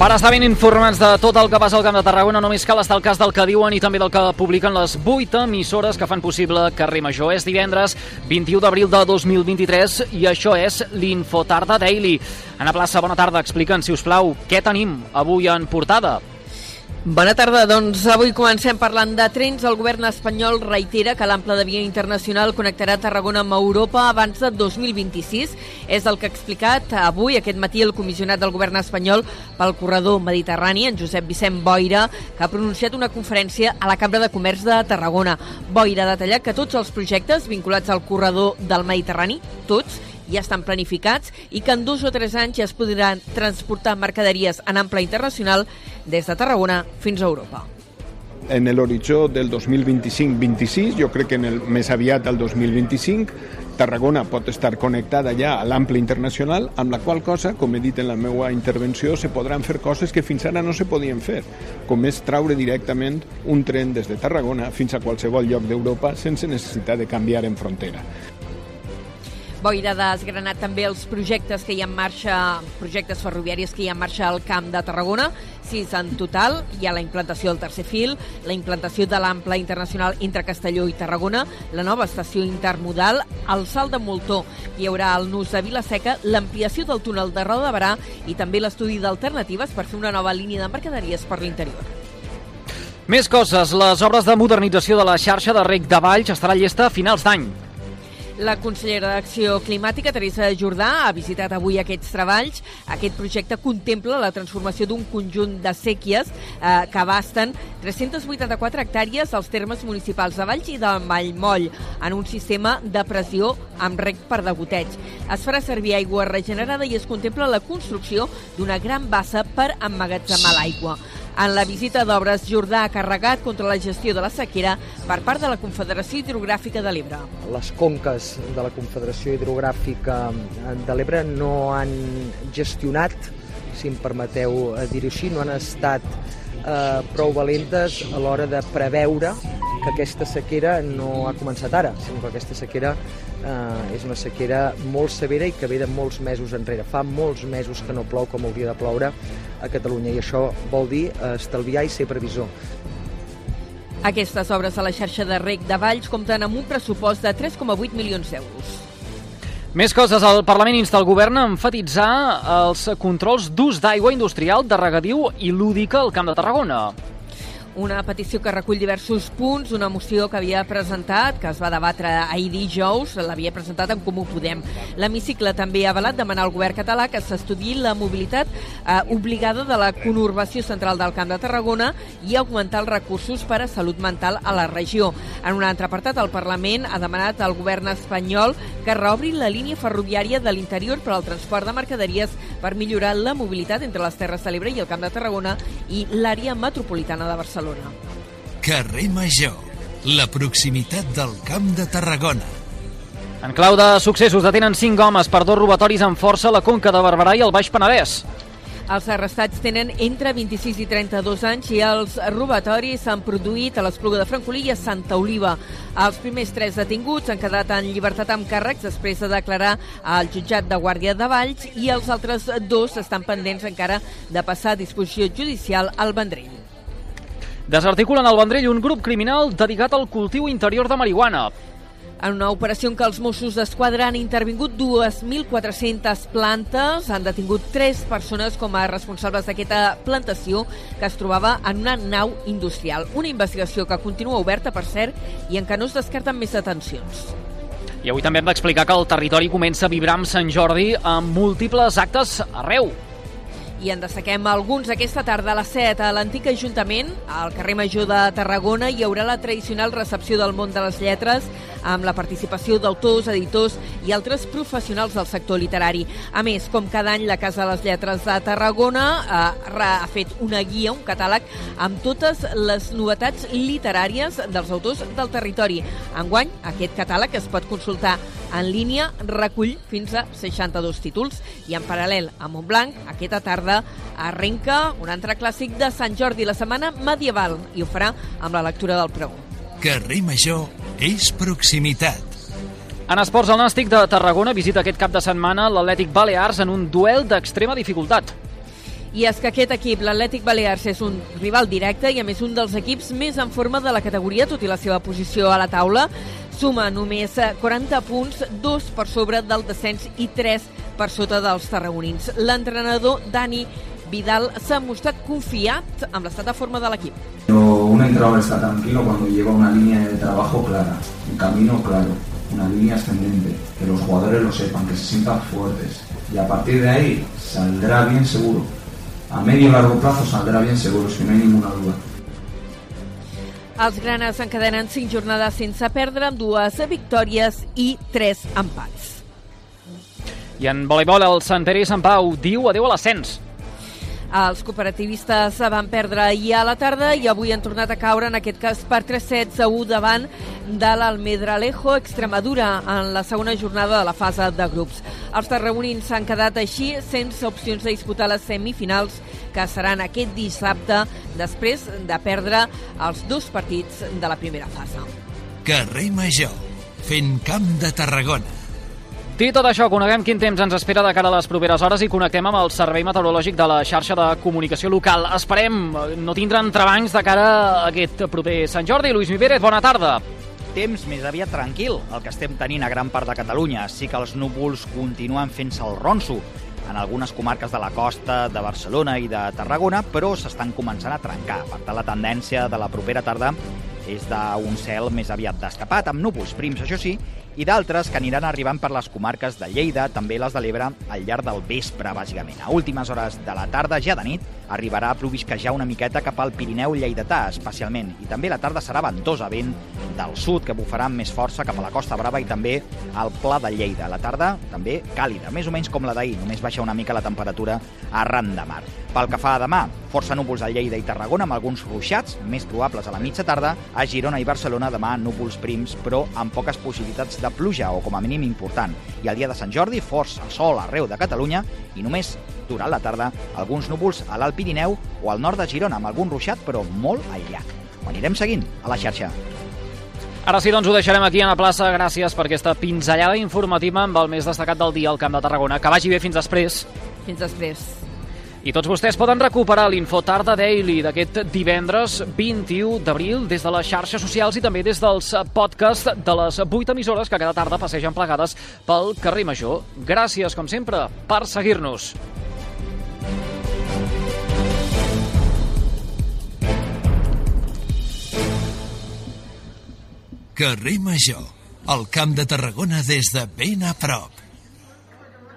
Per estar ben informats de tot el que passa al Camp de Tarragona, només cal estar al cas del que diuen i també del que publiquen les 8 emissores que fan possible Carrer Major. És divendres 21 d'abril de 2023 i això és l'Infotarda Daily. Ana Plaça, bona tarda. Explica'ns, si us plau, què tenim avui en portada? Bona tarda, doncs avui comencem parlant de trens. El govern espanyol reitera que l'ample de via internacional connectarà Tarragona amb Europa abans de 2026. És el que ha explicat avui, aquest matí, el comissionat del govern espanyol pel corredor mediterrani, en Josep Vicent Boira, que ha pronunciat una conferència a la Cambra de Comerç de Tarragona. Boira ha detallat que tots els projectes vinculats al corredor del Mediterrani, tots, ja estan planificats i que en dos o tres anys ja es podran transportar mercaderies en ample internacional des de Tarragona fins a Europa en l'horitzó del 2025-26, jo crec que en el més aviat del 2025, Tarragona pot estar connectada ja a l'ample internacional, amb la qual cosa, com he dit en la meva intervenció, se podran fer coses que fins ara no se podien fer, com és traure directament un tren des de Tarragona fins a qualsevol lloc d'Europa sense necessitat de canviar en frontera. Boira ha desgranat també els projectes que hi ha en marxa, projectes ferroviaris que hi ha en marxa al Camp de Tarragona, sis en total. Hi ha la implantació del tercer fil, la implantació de l'ample internacional entre Castelló i Tarragona, la nova estació intermodal, el salt de Moltó, hi haurà el nus de Vilaseca, l'ampliació del túnel de Roda de Barà i també l'estudi d'alternatives per fer una nova línia de mercaderies per l'interior. Més coses. Les obres de modernització de la xarxa de rec de Valls estarà llesta a finals d'any. La consellera d'Acció Climàtica, Teresa Jordà, ha visitat avui aquests treballs. Aquest projecte contempla la transformació d'un conjunt de sèquies eh, que abasten 384 hectàrees als termes municipals de Valls i de Vallmoll en un sistema de pressió amb rec per degoteig. Es farà servir aigua regenerada i es contempla la construcció d'una gran bassa per emmagatzemar l'aigua. En la visita d'obres, Jordà ha carregat contra la gestió de la sequera per part de la Confederació Hidrogràfica de l'Ebre. Les conques de la Confederació Hidrogràfica de l'Ebre no han gestionat, si em permeteu dir-ho així, no han estat eh, prou valentes a l'hora de preveure que aquesta sequera no ha començat ara, sinó que aquesta sequera eh, és una sequera molt severa i que ve de molts mesos enrere. Fa molts mesos que no plou com hauria de ploure a Catalunya i això vol dir eh, estalviar i ser previsor. Aquestes obres a la xarxa de rec de Valls compten amb un pressupost de 3,8 milions d'euros. Més coses. El Parlament insta el govern a enfatitzar els controls d'ús d'aigua industrial, de regadiu i lúdica al Camp de Tarragona una petició que recull diversos punts, una moció que havia presentat, que es va debatre ahir dijous, l'havia presentat en Comú Podem. L'hemicicle també ha avalat demanar al govern català que s'estudi la mobilitat eh, obligada de la conurbació central del Camp de Tarragona i augmentar els recursos per a salut mental a la regió. En un altre apartat, el Parlament ha demanat al govern espanyol que reobri la línia ferroviària de l'interior per al transport de mercaderies per millorar la mobilitat entre les Terres de l'Ebre i el Camp de Tarragona i l'àrea metropolitana de Barcelona. Barcelona. Carrer Major, la proximitat del Camp de Tarragona. En clau de successos detenen cinc homes per dos robatoris amb força a la Conca de Barberà i el Baix Penedès. Els arrestats tenen entre 26 i 32 anys i els robatoris s'han produït a l'Espluga de Francolí i a Santa Oliva. Els primers tres detinguts han quedat en llibertat amb càrrecs després de declarar al jutjat de Guàrdia de Valls i els altres dos estan pendents encara de passar a disposició judicial al Vendrell. Desarticulen al Vendrell un grup criminal dedicat al cultiu interior de marihuana. En una operació en què els Mossos d'Esquadra han intervingut 2.400 plantes, han detingut tres persones com a responsables d'aquesta plantació que es trobava en una nau industrial. Una investigació que continua oberta, per cert, i en què no es descarten més detencions. I avui també hem d'explicar que el territori comença a vibrar amb Sant Jordi amb múltiples actes arreu. I en destaquem alguns aquesta tarda a les 7 a l'antic Ajuntament, al carrer Major de Tarragona, hi haurà la tradicional recepció del món de les lletres amb la participació d'autors, editors i altres professionals del sector literari. A més, com cada any, la Casa de les Lletres de Tarragona eh, ha fet una guia, un catàleg, amb totes les novetats literàries dels autors del territori. Enguany, aquest catàleg es pot consultar en línia, recull fins a 62 títols i en paral·lel a Montblanc, aquesta tarda arrenca un altre clàssic de Sant Jordi, la setmana medieval, i ho farà amb la lectura del pregó. Carrer Major és proximitat. En esports, el Nàstic de Tarragona visita aquest cap de setmana l'Atlètic Balears en un duel d'extrema dificultat. I és que aquest equip, l'Atlètic Balears, és un rival directe i a més un dels equips més en forma de la categoria, tot i la seva posició a la taula. Suma només 40 punts, dos per sobre del descens i tres per sota dels tarragonins. L'entrenador Dani Vidal s'ha mostrat confiat amb l'estat de forma de l'equip. Un entrenador está tranquilo cuando lleva una línea de trabajo clara, un camino claro, una línea ascendente, que los jugadores lo sepan, que se sientan fuertes y a partir de ahí saldrá bien seguro. A medio y largo plazo saldrá bien seguro, si no hay ninguna duda. Els granes encadenen 5 jornades sense perdre, amb dues victòries i 3 empats. I en voleibol, el Sant Pere i Sant Pau diu adeu a l'ascens. Els cooperativistes van perdre ahir a la tarda i avui han tornat a caure, en aquest cas per 3 sets a 1 davant de l'Almedralejo Extremadura en la segona jornada de la fase de grups. Els tarragonins s'han quedat així sense opcions de disputar les semifinals que seran aquest dissabte després de perdre els dos partits de la primera fase. Carrer Major, fent camp de Tarragona. Dit tot això, coneguem quin temps ens espera de cara a les properes hores i connectem amb el Servei Meteorològic de la xarxa de comunicació local. Esperem no tindre entrebancs de cara a aquest proper Sant Jordi. Lluís Mivérez, bona tarda. Temps més aviat tranquil, el que estem tenint a gran part de Catalunya. Sí que els núvols continuen fent-se el ronso en algunes comarques de la costa de Barcelona i de Tarragona, però s'estan començant a trencar. Per tant, la tendència de la propera tarda és d'un cel més aviat destapat, amb núvols prims, això sí, i d'altres que aniran arribant per les comarques de Lleida, també les de l'Ebre, al llarg del vespre, bàsicament. A últimes hores de la tarda, ja de nit, arribarà a provisquejar una miqueta cap al Pirineu lleidatà, especialment. I també la tarda serà ventosa, vent del sud, que bufarà amb més força cap a la Costa Brava i també al Pla de Lleida. La tarda també càlida, més o menys com la d'ahir, només baixa una mica la temperatura arran de mar. Pel que fa a demà, força núvols a Lleida i Tarragona amb alguns ruixats, més probables a la mitja tarda. A Girona i Barcelona demà núvols prims, però amb poques possibilitats de pluja o com a mínim important. I el dia de Sant Jordi, força sol arreu de Catalunya i només durant la tarda alguns núvols a l'Alt Pirineu o al nord de Girona amb algun ruixat però molt aïllat. Ho anirem seguint a la xarxa. Ara sí, doncs ho deixarem aquí a la plaça. Gràcies per aquesta pinzellada informativa amb el més destacat del dia al Camp de Tarragona. Que vagi bé fins després. Fins després. I tots vostès poden recuperar l'Info Tarda Daily d'aquest divendres 21 d'abril des de les xarxes socials i també des dels podcasts de les 8 emissores que cada tarda passegen plegades pel carrer Major. Gràcies, com sempre, per seguir-nos. Carrer Major, el Camp de Tarragona des de ben a prop.